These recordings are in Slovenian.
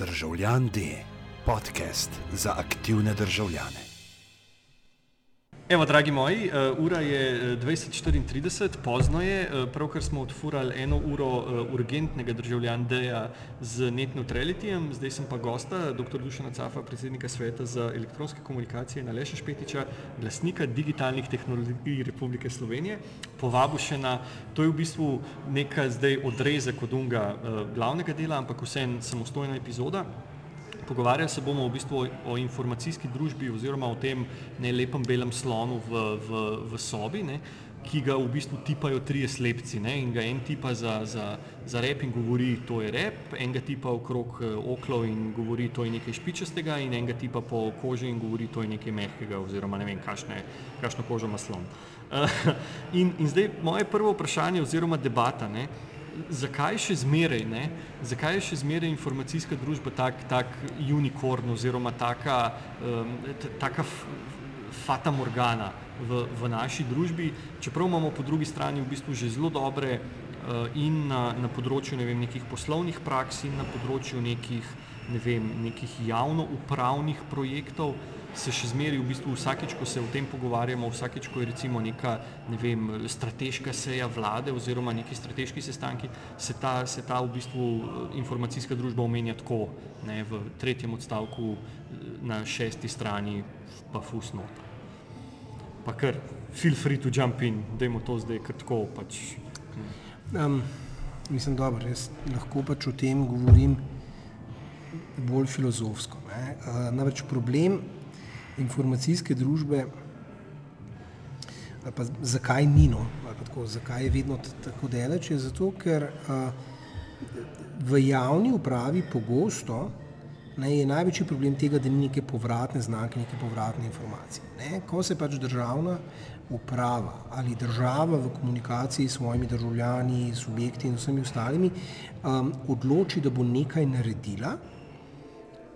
Državljan D, podcast za aktivne državljane. Evo, dragi moji, uh, ura je 20:34, pozno je, uh, pravkar smo odfurali eno uro urgentnega državljandeja z net neutralityjem, zdaj sem pa gosta, dr. Dušana Cafa, predsednika sveta za elektronske komunikacije in Aleša Špetiča, glasnika digitalnih tehnologij Republike Slovenije. Povabu še na, to je v bistvu neka zdaj odrezek od unga glavnega dela, ampak vseeno samostojna epizoda pogovarjali se bomo v bistvu o, o informacijski družbi oziroma o tem nelepem belem slonu v, v, v sobi, ne, ki ga v bistvu tipajo trije slepci. Ne, in ga en tipa za, za, za rep in govori, to je rep, en ga tipa okrog eh, oklov in govori, to je nekaj špičastega in en ga tipa po koži in govori, to je nekaj mehkega oziroma ne vem, kašne, kašno kožo ima slon. in, in zdaj moje prvo vprašanje oziroma debata, ne, zakaj še zmeraj, ne? zakaj je še zmeraj informacijska družba tak, tak unikorn oziroma taka, um, taka fata morgana v, v naši družbi, čeprav imamo po drugi strani v bistvu že zelo dobre uh, in na, na področju ne vem, nekih poslovnih praks in na področju nekih, ne vem, nekih javno upravnih projektov, se še zmeri v bistvu vsakeč, ko se o tem pogovarjamo, vsakeč, ko je recimo neka ne vem, strateška seja vlade oziroma neki strateški sestanki, se ta, se ta v bistvu eh, informacijska družba omenja tako, ne, v tretjem odstavku eh, na šesti strani pa fusno. Pa kar, feel free to jump in, dajmo to zdaj kar tako pač. Um, mislim, dobro, jaz lahko pač o tem govorim bolj filozofsko. Uh, namreč problem informacijske družbe, pa zakaj ni no, tako, zakaj je vedno tako daleč, je zato, ker a, v javni upravi pogosto ne, je največji problem tega, da ni neke povratne znake, neke povratne informacije. Ne. Ko se pač državna uprava ali država v komunikaciji s svojimi državljani, subjekti in vsemi ostalimi um, odloči, da bo nekaj naredila,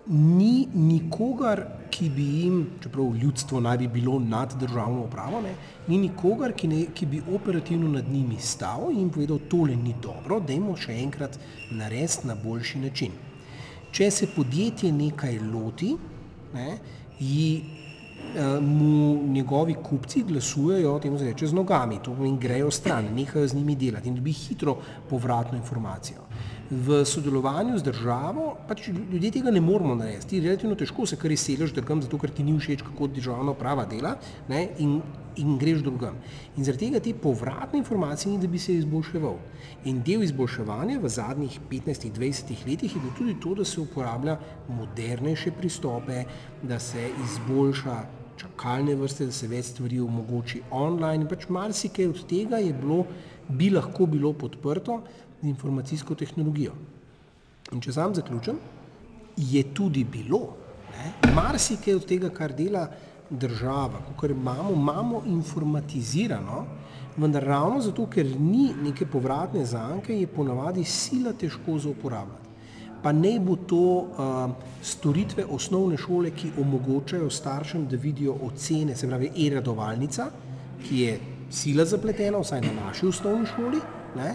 ni nikogar, ki bi jim, čeprav ljudstvo naj bi bilo nad državno upravo, ne, ni nikogar, ki, ne, ki bi operativno nad njimi stal in povedal, tole ni dobro, dajmo še enkrat narediti na boljši način. Če se podjetje nekaj loti, ne, ji, eh, mu njegovi kupci glasujejo, temu se reče, z nogami, to pomeni, grejo stran, nehajo z njimi delati in dobi hitro povratno informacijo v sodelovanju z državo, pač ljudje tega ne moramo narediti. Relativno težko se kar izseliš drugam, zato ker ti ni všeč, kako državna prava dela ne, in, in greš drugam. In zaradi tega te povratne informacije ni, da bi se izboljševal. In del izboljševanja v zadnjih 15-20 letih je bilo tudi to, da se uporablja modernejše pristope, da se izboljša čakalne vrste, da se več stvari omogoči online. Pač marsikaj od tega je bilo, bi lahko bilo podprto, informacijsko tehnologijo. In če sam zaključim, je tudi bilo, marsikaj od tega, kar dela država, kar imamo, imamo informatizirano, vendar ravno zato, ker ni neke povratne zanke, je ponavadi sila težko za uporabljati. Pa ne bo to uh, storitve osnovne šole, ki omogočajo staršem, da vidijo ocene, se pravi e-radovalnica, ki je sila zapletena, vsaj na naši osnovni šoli, ne,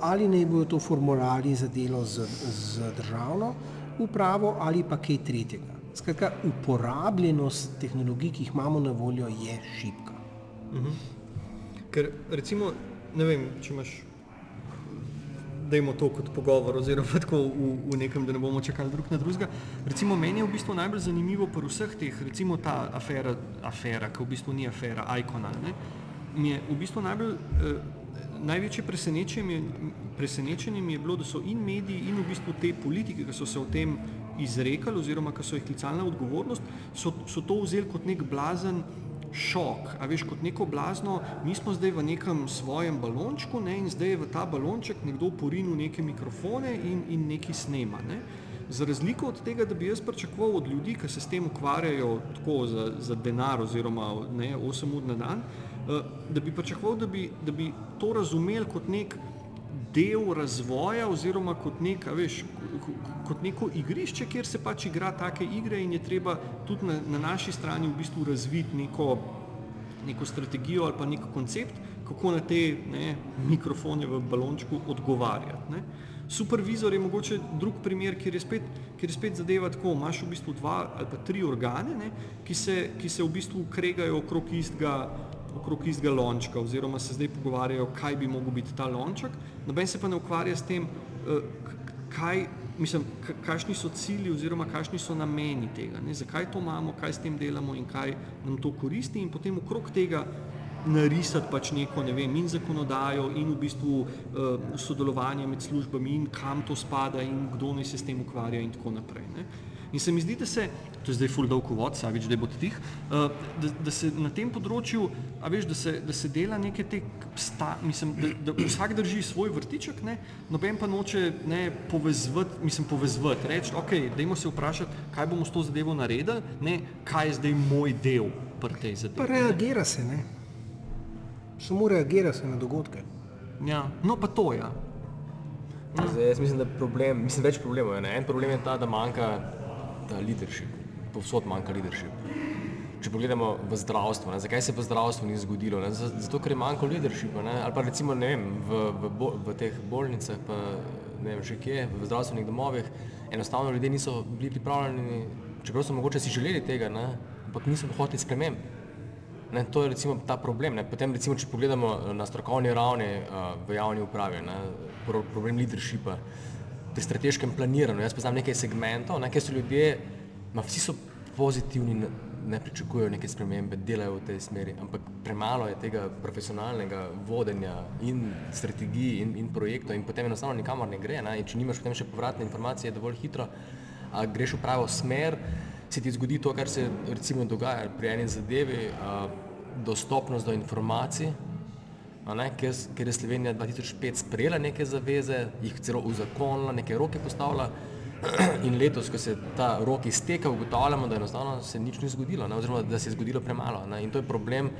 ali naj bojo to formulari za delo z, z državno upravo ali pa kaj tretjega. Skratka, uporabljenost tehnologij, ki jih imamo na voljo, je šipka. Mhm. Ker recimo, ne vem, če imaš, da imamo to kot pogovor oziroma tako v, v nekem, da ne bomo čakali drug na drugega. Recimo, meni je v bistvu najbolj zanimivo pri vseh teh, recimo ta afera, afera, ki v bistvu ni afera, ikona, ne, mi je v bistvu najbolj eh, največje presenečenje, presenečenje mi je bilo, da so in mediji in v bistvu te politike, ki so se o tem izrekali oziroma ki so jih klicali na odgovornost, so, so to vzeli kot nek blazen šok, a veš, kot neko blazno, mi smo zdaj v nekem svojem balončku ne, in zdaj je v ta balonček nekdo porinil neke mikrofone in, in neki snema. Ne. Za razliko od tega, da bi jaz pričakoval od ljudi, ki se s tem ukvarjajo tako za, za denar oziroma ne, 8 ur na dan, Eh, da bi pričakoval, da bi, da bi to razumeli kot nek del razvoja oziroma kot, nek, veš, kot neko igrišče, kjer se pač igra take igre in je treba tudi na, na naši strani v bistvu razviti neko, neko strategijo ali pa nek koncept, kako na te ne, mikrofone v balončku odgovarjati. Ne. Supervizor je mogoče drug primer, kjer je spet, kjer je spet zadeva tako, imaš v bistvu dva ali pa tri organe, ne, ki, se, ki se v bistvu kregajo okrog istega, okrog istega lončka oziroma se zdaj pogovarjajo, kaj bi mogel biti ta lonček, noben se pa ne ukvarja s tem, eh, kaj, mislim, kakšni so cilji oziroma kakšni so nameni tega, ne, zakaj to imamo, kaj s tem delamo in kaj nam to koristi in potem okrog tega narisati pač neko, ne vem, in zakonodajo in v bistvu uh, sodelovanje med službami in kam to spada in kdo naj se s tem ukvarja in tako naprej. Ne. In se mi zdi, da se, to je zdaj full dolg uvod, Savič, da bo tih, uh, da, da se na tem področju, a veš, da se, da se dela neke te, sta, mislim, da, da vsak drži svoj vrtiček, ne, noben pa noče ne, povezvati, mislim, povezvati, reči, ok, dajmo se vprašati, kaj bomo s to zadevo naredili, ne, kaj je zdaj moj del pri tej zadevi. Pa reagira se, ne samo reagira se na dogodke. Ja, no pa to je. Ja. Zdaj, jaz mislim, da je problem, mislim, več problemov je. Ne? En problem je ta, da manjka ta leadership, povsod manjka leadership. Če pogledamo v zdravstvo, ne? zakaj se v zdravstvu ni zgodilo? Ne? Zato, ker je manjko leadershipa. Ne? Ali pa recimo ne vem, v, v, bo, v teh bolnicah, pa ne vem še kje, v zdravstvenih domovih, enostavno ljudje niso bili pripravljeni, čeprav so mogoče si želeli tega, ne? ampak niso hoteli sprememb. Ne, to je recimo ta problem. Ne. Potem, recimo, če pogledamo eh, na strokovni ravni uh, v javni upravi, ne, pro, problem leadershipa, pri strateškem planiranju. Jaz poznam nekaj segmentov, ne, kjer so ljudje, ma vsi so pozitivni, ne, ne pričakujejo neke spremembe, delajo v tej smeri, ampak premalo je tega profesionalnega vodenja in strategij in, in projektov in potem enostavno nikamor ne gre. Ne, in če nimaš potem še povratne informacije dovolj hitro, a greš v pravo smer, se ti zgodi to, kar se recimo dogaja pri eni zadevi, uh, dostopnost do informacij, ker, ker je Slovenija 2005 sprejela neke zaveze, jih celo uzakonila, neke roke postavila in letos, ko se ta rok izteka, ugotavljamo, da enostavno se nič ni zgodilo, ne, oziroma da se je zgodilo premalo. Ne, in to je problem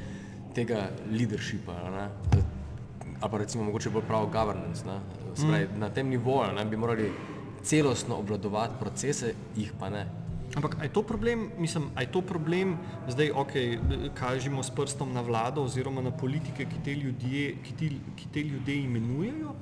tega leadershipa. Ne, ali pa recimo mogoče bolj prav governance. Ne, spravi, mm. Na tem nivoju ne, bi morali celostno obvladovati procese, jih pa ne. Ampak je to problem, mislim, je to problem, zdaj ok, kažemo s prstom na vlado oziroma na politike, ki te ljudje, ki ti, ki te ljudje imenujejo,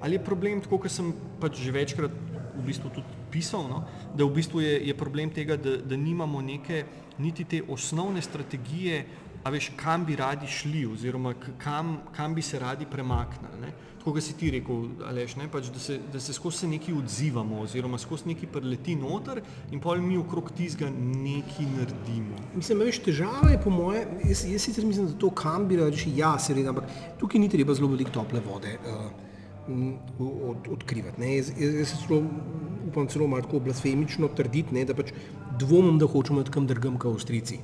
ali je problem, tako kot sem pač že večkrat v bistvu tudi pisal, no, da v bistvu je, je problem tega, da, da nimamo neke niti te osnovne strategije, a veš, kam bi radi šli oziroma kam, kam bi se radi premaknili tako kot si ti rekel, Aleš, ne, pač, da, se, da se skozi nekaj odzivamo, oziroma skozi nekaj preleti noter in pol mi okrog tizga nekaj naredimo. Mislim, veš, težava je po moje, jaz, jaz sicer mislim, da to kam bi reči, ja, seveda, ampak tukaj ni treba zelo veliko tople vode uh, od, odkrivati. Ne. Jaz, jaz, celo, upam celo malo blasfemično trditi, ne, da pač dvomim, da hočemo tam drgam kot Avstrici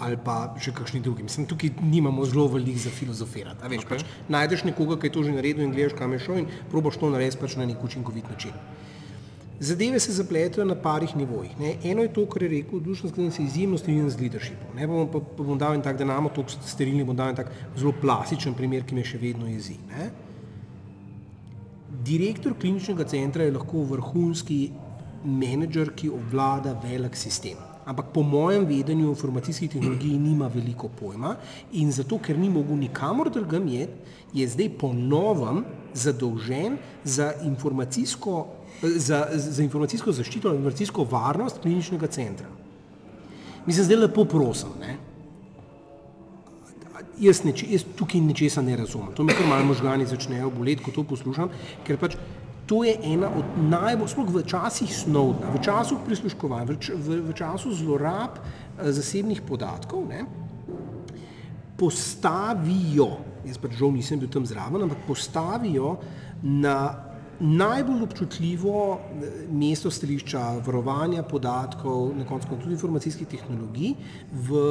ali pa še kakšni drugi. Mislim, tukaj nimamo zelo veliko za filozofirati. Veš, okay. pač, najdeš nekoga, ki je to že naredil in gledaš, kam je šel in probaš to narediti pač na nek učinkovit način. Zadeve se zapletajo na parih nivojih. Ne. Eno je to, kar je rekel Dušan Sklen, se izjemno strinjam z leadershipom. Ne, bom, pa, pa bom dal en tak, da namo to sterilni, bom dal en tak zelo plastičen primer, ki me še vedno jezi. Ne. Direktor kliničnega centra je lahko vrhunski menedžer, ki obvlada velik sistem ampak po mojem vedenju informacijskih tehnologij nima veliko pojma in zato, ker ni mogel nikamor drugam jeti, je zdaj po novem zadolžen za informacijsko, za, za informacijsko zaščito in informacijsko varnost kliničnega centra. Mislim, zdaj lepo prosim, ne? Jaz, neče, jaz tukaj nečesa ne razumem. To mi kar malo možgani začnejo boleti, ko to poslušam, ker pač to je ena od najbolj, sploh v časih snovna, v času prisluškovanja, v, v, v času zlorab eh, zasebnih podatkov, ne, postavijo, jaz pač žal nisem bil tam zraven, ampak postavijo na najbolj občutljivo eh, mesto stališča varovanja podatkov, na koncu tudi informacijskih tehnologij, v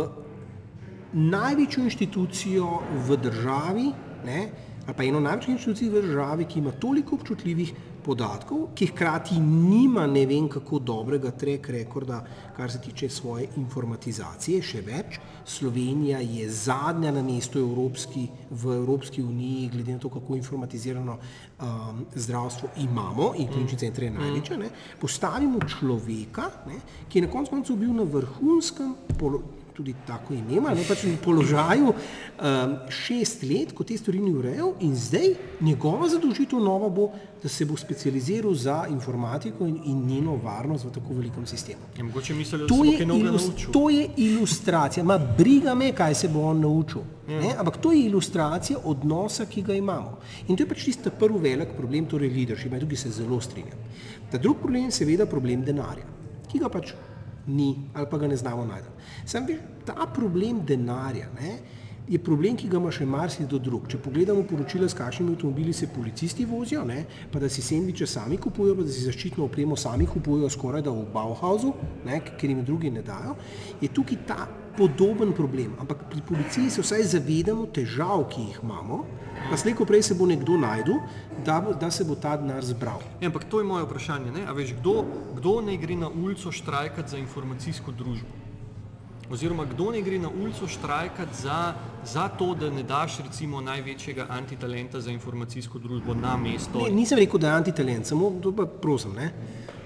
največjo inštitucijo v državi, ne, ali pa eno največjih inštitucij v državi, ki ima toliko občutljivih podatkov, ki hkrati nima ne vem kako dobrega trek rekorda, kar se tiče svoje informatizacije, še več. Slovenija je zadnja na mestu Evropski, v Evropski uniji, glede na to, kako informatizirano um, zdravstvo imamo in klinični center je največja. Ne, postavimo človeka, ne, ki je na koncu koncev bil na vrhunskem položaju tudi tako ime, ima, ne pač na položaju um, šest let, ko te stvari ni urejal in zdaj njegova zadolžitev nova bo, da se bo specializiral za informatiko in, in njeno varnost v tako velikem sistemu. Ja, mogoče mislijo, da To je, kaj novega ilus, naučil. to je ilustracija, ma briga me, kaj se bo on naučil. Ne? Ampak to je ilustracija odnosa, ki ga imamo. In to je pač tisti prvi velik problem, torej leadership, in tukaj se zelo strinjam. Ta drugi problem je seveda problem denarja, ki ga pač ni ali pa ga ne znamo najti. Sam veš, ta problem denarja ne, je problem, ki ga ima še marsikdo drug. Če pogledamo poročila, s kakšnimi avtomobili se policisti vozijo, ne, pa da si sendviče sami kupujejo, pa da si zaščitno opremo sami kupujejo skoraj da v Bauhausu, ne, ker jim drugi ne dajo, je tukaj ta podoben problem. Ampak pri policiji se vsaj zavedamo težav, ki jih imamo, pa slejko prej se bo nekdo najdel, da, bo, da se bo ta denar zbral. Ja, ampak to je moje vprašanje. Ne? A veš, kdo, kdo ne gre na ulico štrajkati za informacijsko družbo? Oziroma, kdo ne gre na ulico štrajkati za, za to, da ne daš recimo največjega antitalenta za informacijsko družbo na mesto? Ne, nisem rekel, da je antitalent, samo to pa prosim. Ne?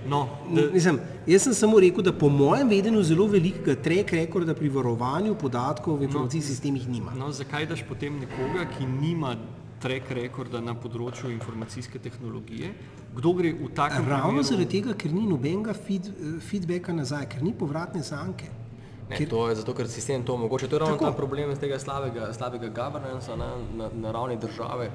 No, da, Mislim, jaz sem samo rekel, da po mojem vedenju zelo velikega trek rekorda pri varovanju podatkov v informacijskih sistemih nima. no, zakaj daš potem nekoga, ki nima track rekorda na področju informacijske tehnologije? Kdo gre v takem Ravno primeru? zaradi tega, ker ni nobenega feed, feedbacka nazaj, ker ni povratne zanke. Ne, Ker- to je zato, ker sistem to omogoča. To je ravno Tako. ta problem z tega slabega, slabega governanca na, na, na ravni države,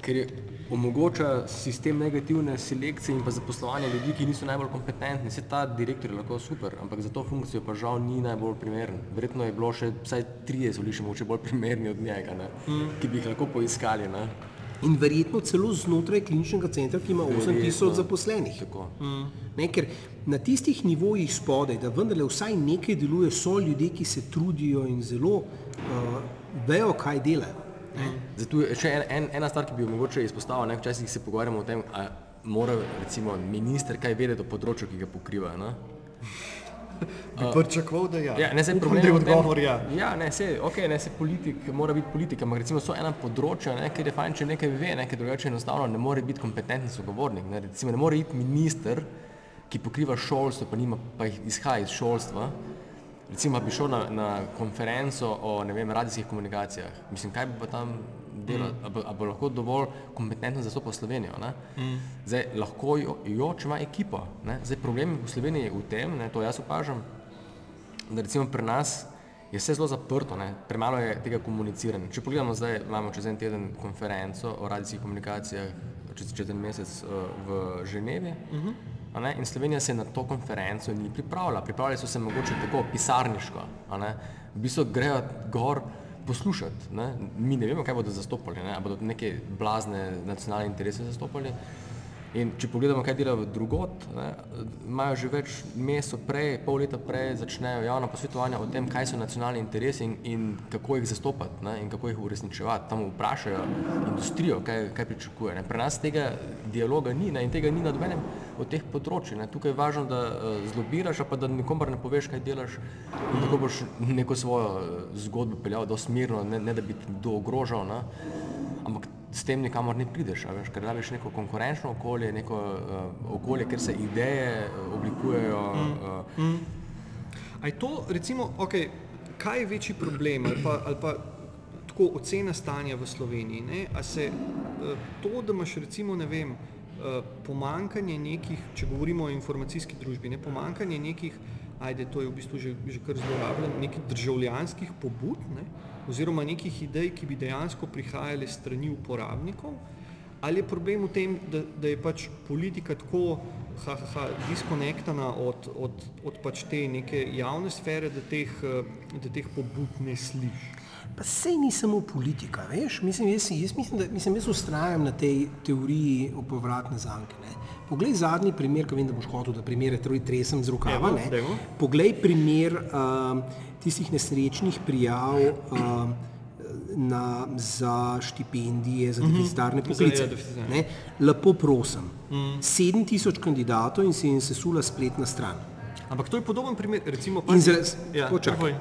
ker je omogoča sistem negativne selekcije in pa zaposlovanja ljudi, ki niso najbolj kompetentni. Se ta direktor je lahko super, ampak za to funkcijo pa žal ni najbolj primeren. Verjetno je bilo še vsaj trije so bili še mogoče bolj primerni od njega, ne? ki bi jih lahko poiskali. Ne? In verjetno celo znotraj kliničnega centra, ki ima 8000 Verjetno. zaposlenih. Tako. Ne, ker na tistih nivojih spodaj, da vendarle vsaj nekaj deluje, so ljudje, ki se trudijo in zelo uh, vejo, kaj delajo. Zdaj, tu je še en, en, ena stvar, ki bi jo mogoče izpostavil. ne, Včasih se pogovarjamo o tem, ali mora recimo minister kaj vedeti o področju, ki ga pokriva. Ne? Bi pričakoval, da ja. Ja, ne, saj Upam, problem da je v tem- odgovor ja. Ja, ne, se, okay, ne, se politik, mora biti politik, ampak recimo so ena področja, ne, kjer je fajn, če nekaj ve, ne, ker drugače enostavno ne more biti kompetenten sogovornik. Ne, recimo ne more iti minister, ki pokriva šolstvo, pa, nima, pa izhaja iz šolstva. Recimo bi šel na, na konferenco o vem, radijskih komunikacijah. Mislim, kaj bi pa tam delal, mm. a, bo, a bo lahko dovolj kompetentno zastopal Slovenijo. Ne? Mm. Zdaj, lahko jo, jo, če ima ekipo. Ne? Zdaj, problem v Sloveniji je v tem, ne, to jaz opažam, da recimo pri nas je vse zelo zaprto, ne? premalo je tega komuniciranja. Če pogledamo zdaj, imamo čez en teden konferenco o radijskih komunikacijah, čez, čez en mesec uh, v Ženevi. Uh -huh. Ne, In Slovenija se na to konferenco ni pripravila. Pripravljali so se mogoče tako pisarniško. ne. V bistvu grejo gor poslušati. Ne? Mi ne vemo, kaj bodo zastopali, ne? ali bodo neke blazne nacionalne interese zastopali. In če pogledamo, kaj delajo drugot, ne, imajo že več mesecev prej, pol leta prej, začnejo javna posvetovanja o tem, kaj so nacionalni interesi in, in kako jih zastopati ne, in kako jih uresničevati. Tam vprašajo industrijo, kaj, kaj pričakuje. Ne. Pri nas tega dialoga ni ne, in tega ni na nobenem od teh področji. Ne. Tukaj je važno, da uh, zlobiraš, pa da nikomor ne poveš, kaj delaš in tako boš neko svojo eh, zgodbo peljal dosmerno, ne, ne da bi kdo ogrožal. Ne. Ampak s tem nikamor ne prideš, veš, ker rabiš neko konkurenčno okolje, neko uh, okolje, kjer se ideje uh, oblikujejo. Uh, A je to, recimo, okay, kaj je večji problem ali pa, ali pa tako ocena stanja v Sloveniji? Ne? A se eh, to, da imaš recimo, ne vem, eh, pomankanje nekih, če govorimo o informacijski družbi, ne, pomankanje nekih, ajde, to je v bistvu že, že kar zlorabljeno, nekih državljanskih pobud, ne, oziroma nekih idej, ki bi dejansko prihajale strani uporabnikov, ali je problem v tem, da, da je pač politika tako ha, ha, ha, diskonektana od, od, od pač te neke javne sfere, da teh, eh, da teh pobud ne sliši. Pa sej ni samo politika, veš? Mislim, jaz, jaz mislim, da mislim, jaz ustrajam na tej teoriji o povratne zanke. Ne? Poglej zadnji primer, ki vem, da boš hotel, da primere troj tresem z rokava. Evo, ne. dajmo. Poglej primer um, tistih nesrečnih prijav um, na, za štipendije, za deficitarne Za- poklice. ja, deficitarne. Ne. Lepo prosim, sedem tisoč kandidatov in se jim sesula spletna stran. Ampak to je podoben primer, recimo, pazi- zaraz, ja, počakaj.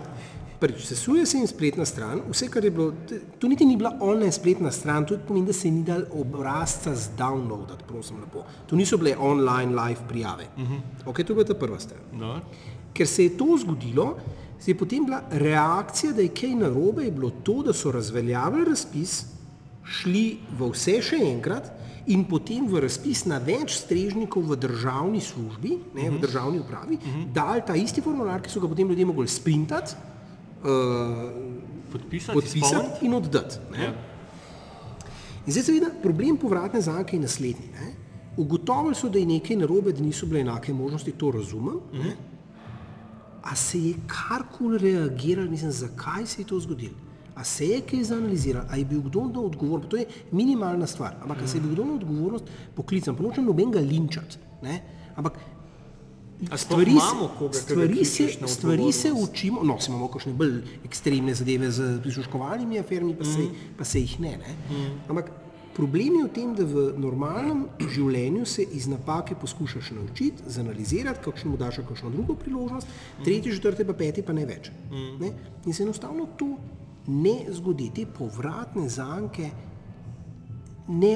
Prvič, sesuje se jim spletna stran, vse, kar je bilo, to niti ni bila online spletna stran, to pomeni, da se ni dal obrazca z downloadati, prosim lepo. To niso bile online live prijave. Uh -huh. Ok, to je bila ta prva stran. No. Ker se je to zgodilo, Zdaj, potem bila reakcija, da je kaj narobe, je bilo to, da so razveljavili razpis, šli v vse še enkrat in potem v razpis na več strežnikov v državni službi, ne, v državni upravi, dali ta isti formular, ki so ga potem ljudje mogli sprintati, uh, Podpisati, podpisati in oddati. ne. Ja. In zdaj seveda problem povratne zanke je naslednji. Ne? Ugotovili so, da je nekaj narobe, da niso bile enake možnosti, to razumem. Ne? A se je karkoli reagiralo, mislim, zakaj se je to zgodilo? A se je kaj zanaliziral, a je bil kdo na odgovornost, to je minimalna stvar, ampak a se je bil kdo na odgovornost poklican, pa nočem nobenega linčati, ne? ampak stvari, imamo koga, stvari, se, stvari se učimo, no, imamo kakšne bolj ekstremne zadeve z prisluškovalnimi aferami, pa se, pa se jih ne. ne? Ampak problem je v tem, da v normalnem življenju se iz napake poskušaš naučiti, zanalizirati, kakšnemu daš kakšno drugo priložnost, tretje, četrte, pa peti, pa ne več. Ne? In se enostavno to ne zgodi, te povratne zanke, ne,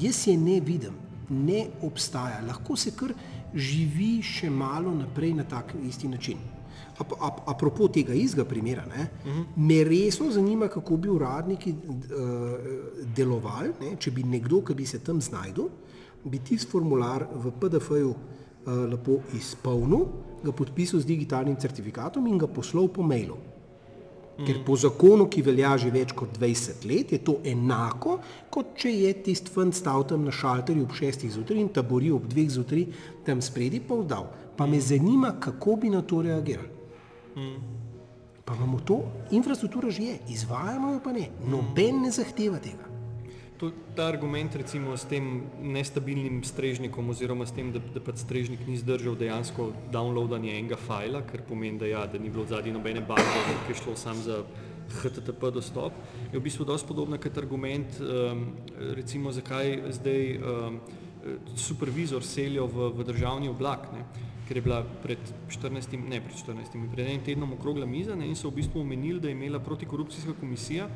jaz je ne vidim, ne obstaja. Lahko se kar živi še malo naprej na tak isti način. Ap, ap, apropo tega istega primera, ne, uh -huh. me resno zanima, kako bi uradniki uh, delovali, ne, če bi nekdo, ki bi se tam znašel, bi tisti formular v PDF-ju uh, lepo izpolnil, ga podpisal z digitalnim certifikatom in ga poslal po mailu. Ker po zakonu, ki velja že več kot 20 let, je to enako, kot če je tisti fant stal tam na šalterju ob 6 zjutraj in tabori ob 2 zjutraj tam spredi pa vdal. Pa me zanima, kako bi na to reagirali. Pa imamo to, infrastruktura že je, izvajamo jo pa ne. Noben ne zahteva tega. To, ta argument recimo s tem nestabilnim strežnikom oziroma s tem, da, da pač strežnik ni zdržal dejansko downloadanje enega fajla, kar pomeni, da, ja, da ni bilo zadnji nobene baze, ki je šlo sam za HTTP dostop, je v bistvu dosti podobna kot argument, um, recimo zakaj zdaj um, supervizor selijo v, v državni oblak. Ne? Ker je bila pred 14, ne pred 14, pred enim tednom okrogla miza ne, in so v bistvu omenili, da je imela protikorupcijska komisija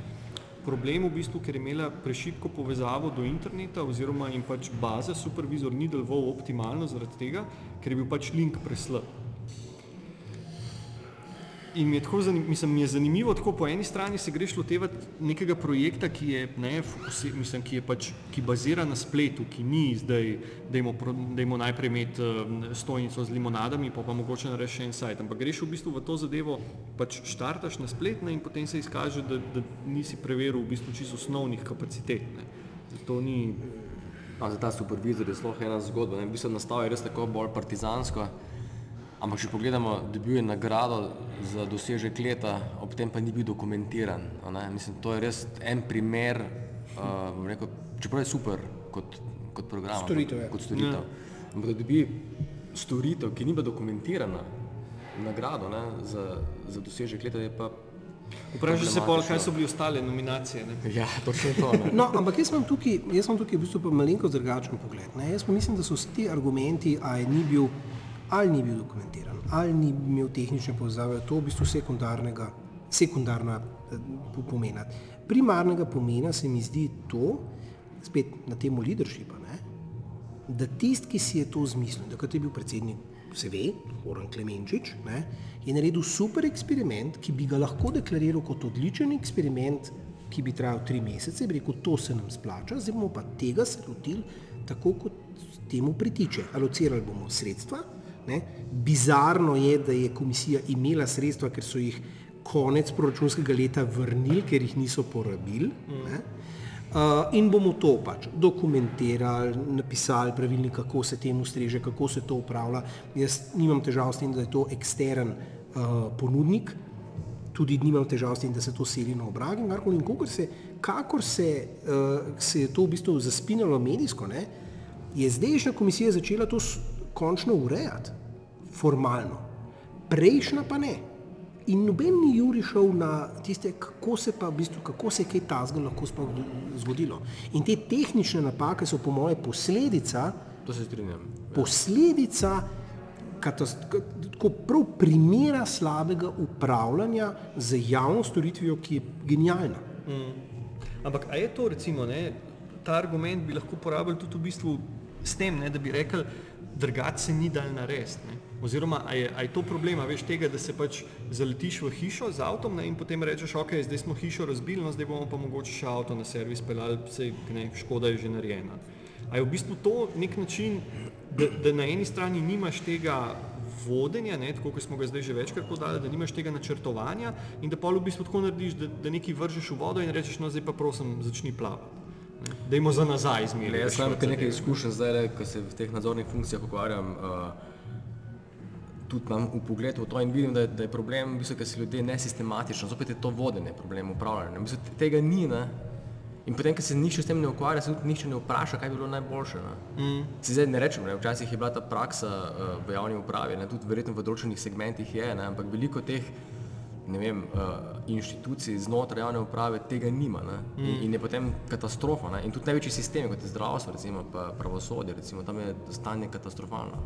problem v bistvu, ker je imela prešibko povezavo do interneta oziroma jim pač baza supervizor ni deloval optimalno zaradi tega, ker je bil pač link preslab. In mi je, tako zanim, mislim, mi je zanimivo, tako po eni strani se greš lotevati nekega projekta, ki je, ne, fokusi, mislim, ki je pač, ki bazira na spletu, ki ni zdaj, pro- dajmo najprej imeti um, stojnico z limonadami, pa pa mogoče narediti še en sajt, ampak greš v bistvu v to zadevo, pač štartaš na splet ne, in potem se izkaže, da, da nisi preveril v bistvu čisto osnovnih kapacitet. Ne. Zato ni, A za ta supervizor je sploh ena zgodba. Ne? V bistvu nastav je res tako bolj partizansko. Ampak če pogledamo, dobil je nagrado za dosežek leta, ob tem pa ni bil dokumentiran. a Ne? Mislim, to je res en primer, uh, bom rekel, čeprav je super kot, kot program, Storitev, ja. kot, kot storitev. Ampak da dobi storitev, ki ni bila dokumentirana, nagrado ne? za, za dosežek leta, je pa vprašaj se pol, kaj so bili ostale nominacije. Ne. ja, točno to. Ne? No, ampak jaz imam tukaj, jaz imam tukaj v bistvu pa malenkost drugačen pogled. Ne? Jaz pa mislim, da so ti argumenti, ali ni bil, ali ni bil dokumentiran, ali ni imel tehnične povezave, to v bistvu sekundarnega, sekundarna eh, po- pomena. Primarnega pomena se mi zdi to, spet na temo leadershipa, ne? da tisti, ki si je to zmislil, da kot je bil predsednik, se ve, Goran Klemenčič, ne, je naredil super eksperiment, ki bi ga lahko deklariral kot odličen eksperiment, ki bi trajal tri mesece, bi rekel, to se nam splača, zdaj bomo pa tega se lotili tako, kot temu pritiče. Alocirali bomo sredstva. Ne. Bizarno je, da je komisija imela sredstva, ker so jih konec proračunskega leta vrnili, ker jih niso porabili. Ne. Uh, in bomo to pač dokumentirali, napisali pravilnik, kako se temu streže, kako se to upravlja. Jaz nimam težav s tem, da je to ekstern uh, ponudnik, tudi nimam težav s tem, da se to seli na obrag in karkoli. In kakor se, kakor se, uh, se je to v bistvu zaspinalo medijsko, ne, je zdajšnja komisija začela to končno urejati, formalno. Prejšnja pa ne. In noben ni Juri šel na tiste, kako se pa v bistvu, kako se je kaj tazga lahko sploh zgodilo. In te tehnične napake so po moje posledica, To se strinjam. posledica katas- k- tako prav primera slabega upravljanja z javno storitvijo, ki je genialna. Ampak a je to recimo, ne, ta argument bi lahko uporabili tudi v bistvu s tem, ne, da bi rekli, drugače se ni dal narediti. Oziroma, a je, a je to problem, a veš tega, da se pač zaletiš v hišo z avtom ne, in potem rečeš, ok, zdaj smo hišo razbili, no zdaj bomo pa mogoče še avto na servis peljali, sej, ne, škoda je že narejena. A je v bistvu to nek način, da, da na eni strani nimaš tega vodenja, ne, tako kot smo ga zdaj že večkrat podali, da nimaš tega načrtovanja in da pa v bistvu tako narediš, da, da nekaj vržeš v vodo in rečeš, no zdaj pa prosim, začni plavati. Dajmo za nazaj zmeraj. jaz imam kar nekaj izkušenj zdaj, ko se v teh nadzornih funkcijah ukvarjam. Uh, tudi imam v pogledu to in vidim, da je, da je problem, v bistvu, ker se ljudje nesistematično, zopet je to vodenje problem, upravljanje. V bistvu, te- tega ni. Ne? In potem, ker se nihče s tem ne ukvarja, se tudi nihče ne vpraša, kaj bi bilo najboljše. Ne? Mm. Si zdaj ne rečem, ne? včasih je bila ta praksa uh, v javni upravi, ne? tudi verjetno v določenih segmentih je, ne? ampak veliko teh ne vem, uh, inštitucij znotraj javne uprave tega nima ne? in, in je potem katastrofa. Ne? In tudi največji sistemi, kot je zdravstvo, recimo, pa pravosodje, recimo, tam je stanje katastrofalno.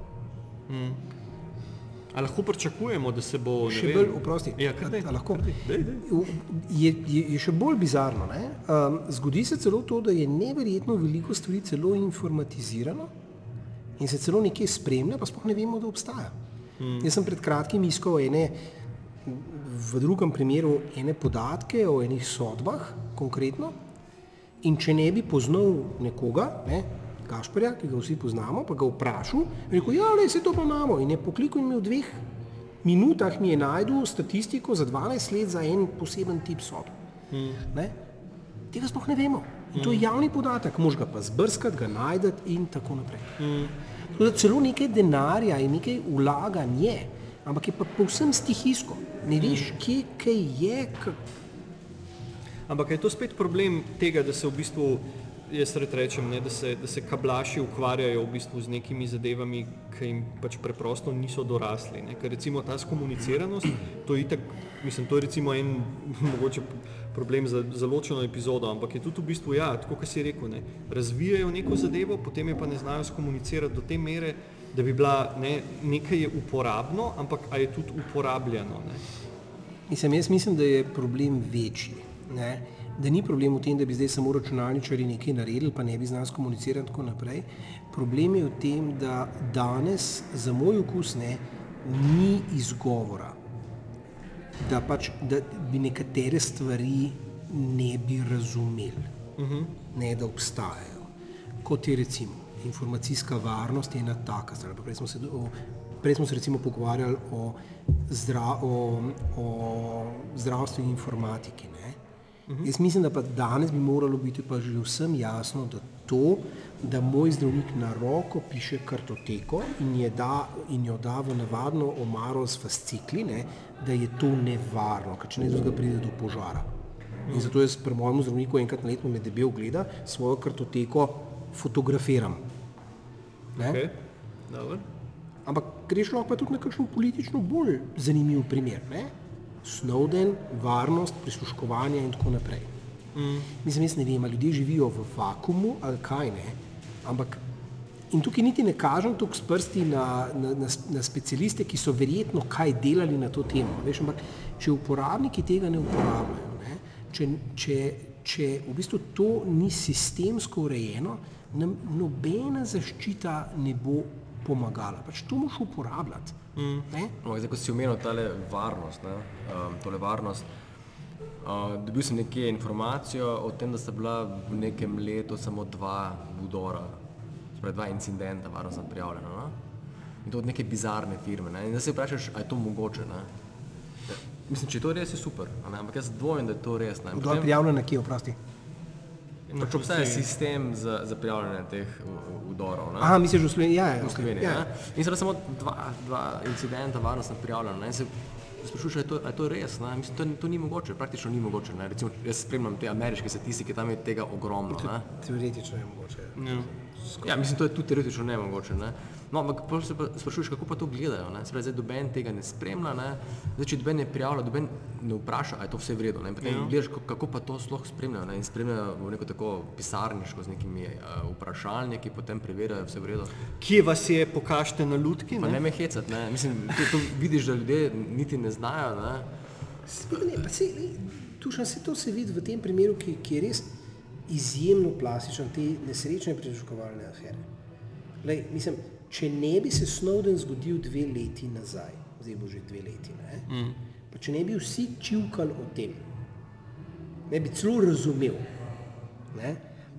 A lahko pričakujemo, da se bo ne Še vem, bolj, oprosti, Ja, kar a- daj, a lahko? kar daj, daj. V- Je, je, je še bolj bizarno. ne. Um, zgodi se celo to, da je neverjetno veliko stvari celo informatizirano in se celo nekje spremlja, pa sploh ne vemo, da obstaja. Hmm. Jaz sem pred kratkim iskal ene, v drugem primeru ene podatke o enih sodbah, konkretno, in če ne bi poznal nekoga, ne, Gašperja, ki ga vsi poznamo, pa ga vprašal, je rekel, ja, le se to pa imamo. In je poklikal in mi v dveh minutah mi je najdel statistiko za 12 let za en poseben tip sodb. Ne? Tega sploh ne vemo. In to je javni podatek, mož ga pa zbrskati, ga najdete in tako naprej. Tako da celo nekaj denarja in nekaj vlaganj je, ampak je pa povsem stihijsko. Ne veš, kje kaj je, k- Ampak je to spet problem tega, da se v bistvu, jaz rečem, ne, da, se, da se kablaši ukvarjajo v bistvu z nekimi zadevami, ki jim pač preprosto niso dorasli. Ne. Ker recimo ta skomuniciranost, to je itak, mislim, to je recimo en mogoče problem za, za ločeno epizodo, ampak je tudi v bistvu, ja, tako kot si rekel, ne, razvijajo neko zadevo, potem je pa ne znajo skomunicirati do te mere, da bi bila, ne, nekaj je uporabno, ampak a je tudi uporabljeno. Ne. Mislim, jaz mislim, da je problem večji. Ne? Da ni problem v tem, da bi zdaj samo računalničari nekaj naredili, pa ne bi znali komunicirati in tako naprej. Problem je v tem, da danes za moj okus ne, ni izgovora, da, pač, da bi nekatere stvari ne bi razumeli, uh -huh. ne da obstajajo. Kot je recimo informacijska varnost, je ena taka stvar. Prej smo se, o, prej smo se recimo pogovarjali o, zdra, o, o zdravstveni informatiki. Ne? -huh. Jaz mislim, da pa danes bi moralo biti pa že vsem jasno, da to, da moj zdravnik na roko piše kartoteko in, je da, in jo da v navadno omaro s fascikli, ne, da je to nevarno, ker če ne drugega pride do požara. In zato jaz pri mojem zdravniku enkrat na leto me debel gleda, svojo kartoteko fotografiram. Okay. Dobro. Ampak greš lahko tudi na kakšen politično bolj zanimiv primer. Ne? Snowden, varnost, prisluškovanje in tako naprej. Mm. Mislim, jaz ne vem, ali ljudje živijo v vakumu ali kaj ne. Ampak in tukaj niti ne kažem tukaj s prsti na, na, na, na specialiste, ki so verjetno kaj delali na to temo. Veš, ampak če uporabniki tega ne uporabljajo, ne? Če, če, če v bistvu to ni sistemsko urejeno, nam nobena zaščita ne bo pomagala. Pač to moš uporabljati. Mm. No, zdaj, ko si omenil tale varnost, ne, um, tole varnost, uh, dobil sem nekje informacijo o tem, da sta bila v nekem letu samo dva udora, torej dva incidenta varnostna prijavljena. No? In to od neke bizarne firme. Ne? In zdaj se vprašaš, ali je to mogoče. Ne? Mislim, če je to res, je super, ne? ampak jaz dvomim, da je to res. ne. Kdo je prijavljen kje, oprosti? Pač obstaja sistem za, za prijavljanje teh udorov. ne. Aha, misliš v Sloveniji? Ja, ja, v okay. Sloveniji. ja. Ja. In so samo dva, dva incidenta varnostno prijavljena. ne, In se sprašuješ, ali je to, je to res. Ne? Mislim, to, to ni mogoče, praktično ni mogoče. Ne? Recimo, jaz spremljam te ameriške statistike, tam je tega ogromno. Ne? Teoretično je mogoče. Ja. Ja, mislim, to je tudi teoretično nemogoče. Ne? No, ampak pol se pa sprašuješ, kako pa to gledajo. Ne? Se pravi, zdaj doben tega ne spremlja, ne? zdaj če doben ne prijavlja, doben ne vpraša, ali je to vse v redu. Ne? Potem ja. gledaš, kako- pa to sploh spremljajo. Ne? In spremljajo v neko tako pisarniško z nekimi uh, vprašalniki, potem preverjajo vse v redu. Kje vas je, pokažite na lutki? Pa Ne? ne me hecati, ne? Mislim, to, to vidiš, da ljudje niti ne znajo. Ne? Sploh Ne, pa se, tušan se to se vidi v tem primeru, ki, ki je res izjemno plastičen, te nesrečne prisluškovalne afere. Lej, mislim, če ne bi se Snowden zgodil dve leti nazaj, zdaj bo že dve leti, ne, mm. pa če ne bi vsi čivkali o tem, ne bi celo razumel. Ne,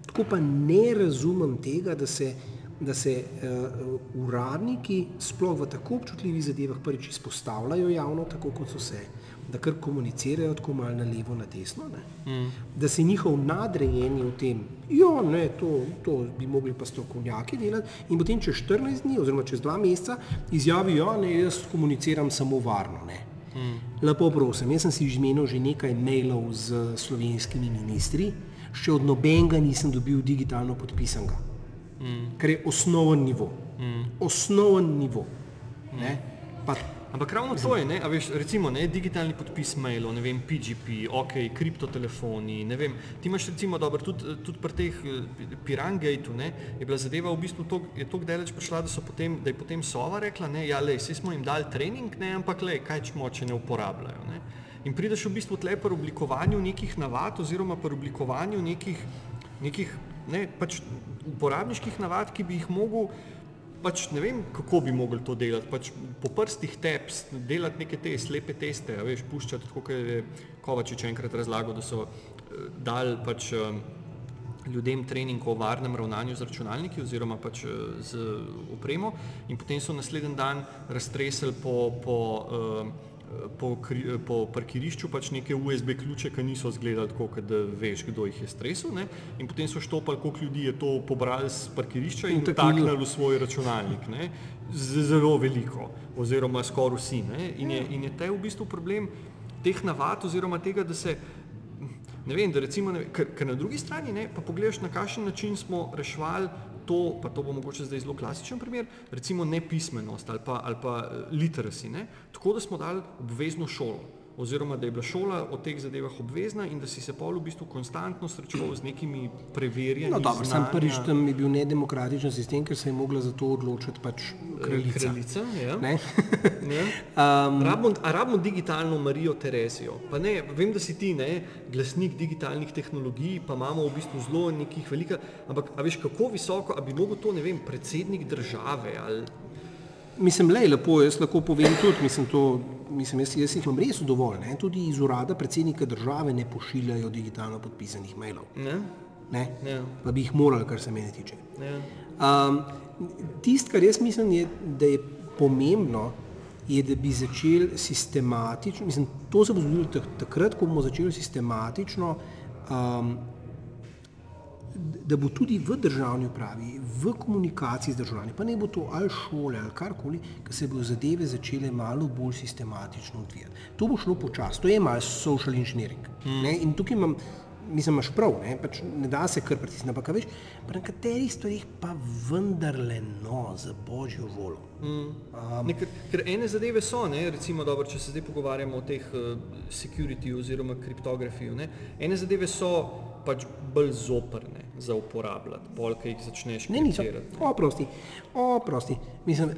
tako pa ne razumem tega, da se, da se uh, uradniki sploh v tako občutljivih zadevah prvič izpostavljajo javno, tako kot so se, da kar komunicirajo tako malo na levo, na desno, mm. da se njihov nadrejeni v tem, jo, ne, to, to bi mogli pa strokovnjaki delati in potem čez 14 dni oziroma čez dva meseca izjavijo, ja, ne, jaz komuniciram samo varno. Ne. Mm. Lepo prosim, jaz sem si izmenil že nekaj mailov z slovenskimi ministri, še od nobenega nisem dobil digitalno podpisanega, mm. kar je osnoven nivo. Mm. Osnoven nivo. Mm. Pa Ampak ravno to je, veš, recimo ne, digitalni podpis mailov, ne vem, PGP, ok, kriptotelefoni, ne vem, ti imaš recimo dobro, tudi, tudi pri teh Pirangate-u, ne, je bila zadeva v bistvu to, je toliko daleč prišla, da, potem, da je potem Sova rekla, ne, ja, lej, vsi smo jim dali trening, ne, ampak lej, kaj čmo, če ne uporabljajo, ne. In prideš v bistvu tle pri oblikovanju nekih navad oziroma pri oblikovanju nekih, nekih ne, pač uporabniških navad, ki bi jih mogel pač ne vem, kako bi mogli to delati. Pač po prstih teps, delati neke te slepe teste, veš, puščati, kot je Kovačič enkrat razlagal, da so uh, dal pač uh, ljudem trening o varnem ravnanju z računalniki oziroma pač uh, z opremo in potem so naslednji dan raztresli po, po uh, po, po parkirišču pač neke USB ključe, ki niso izgledali tako, da veš, kdo jih je stresel. Ne? In potem so štopali, koliko ljudi je to pobrali z parkirišča in, in taknili v svoj računalnik. Ne? Zelo veliko, oziroma skoraj vsi. Ne? In je, in je te v bistvu problem teh navad, oziroma tega, da se. Ne vem, da recimo, ker na drugi strani ne, pa pogledaš, na kakšen način smo reševali to, pa to bo mogoče zdaj zelo klasičen primer, recimo nepismenost ali pa, ali pa eh, literacy, ne? tako da smo dali obvezno šolo oziroma da je bila šola o teh zadevah obvezna in da si se pol v bistvu konstantno srečeval z nekimi preverjanji. No, dobro, sam prvič tam je bil nedemokratičen sistem, ker se je mogla za to odločiti pač kraljica. kraljica ja. ne? ne? um, rabimo, a rabimo digitalno Marijo Terezijo. Pa ne, vem, da si ti ne, glasnik digitalnih tehnologij, pa imamo v bistvu zelo nekih velika, ampak a veš, kako visoko, a bi mogel to, ne vem, predsednik države ali Mislim, le, lepo, jaz lahko povem tudi, mislim, to, mislim, jaz, jaz jih imam res dovolj. Ne? Tudi iz urada predsednika države ne pošiljajo digitalno podpisanih mailov. Ne? Ne? Ja. Pa bi jih morali, kar se mene tiče. Ja. Um, Tisto, kar jaz mislim, je, da je pomembno, je, da bi začeli sistematično, mislim, to se bo zgodilo takrat, ko bomo začeli sistematično um, da bo tudi v državni upravi, v komunikaciji z državljani, pa ne bo to ali šole ali karkoli, da se bodo zadeve začele malo bolj sistematično odvijati. To bo šlo počasi, to je malo social engineering. Mm. In tukaj imam mislim, imaš prav, ne, pač ne da se kar pritisniti, ampak veš, pri nekaterih stvarih pa vendarle no, za božjo voljo. Mm. Um, ne, ker, ker ene zadeve so, ne, recimo, dobro, če se zdaj pogovarjamo o teh uh, security oziroma kriptografiji, ne, ene zadeve so pač bolj zoprne za uporabljati, bolj, ki jih začneš kriptirati. Oprosti, oprosti. Mislim,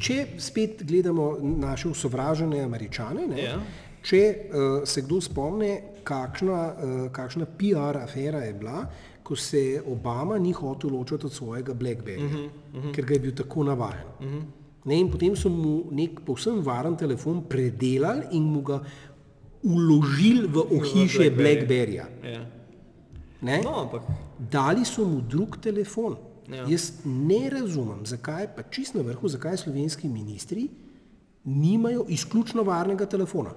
če spet gledamo naše usovražene američane, ne, ja. Če uh, se kdo spomne, kakšna, uh, kakšna PR afera je bila, ko se Obama ni hotel ločiti od svojega Blackberryja, uh -huh, uh -huh. ker ga je bil tako navaden. Uh -huh. ne, in potem so mu nek povsem varen telefon predelali in mu ga uložili v ohišje Blackberryja. Yeah. Ja. No, ampak... Dali so mu drug telefon. Ja. Jaz ne razumem, zakaj pa čist na vrhu, zakaj slovenski ministri nimajo izključno varnega telefona.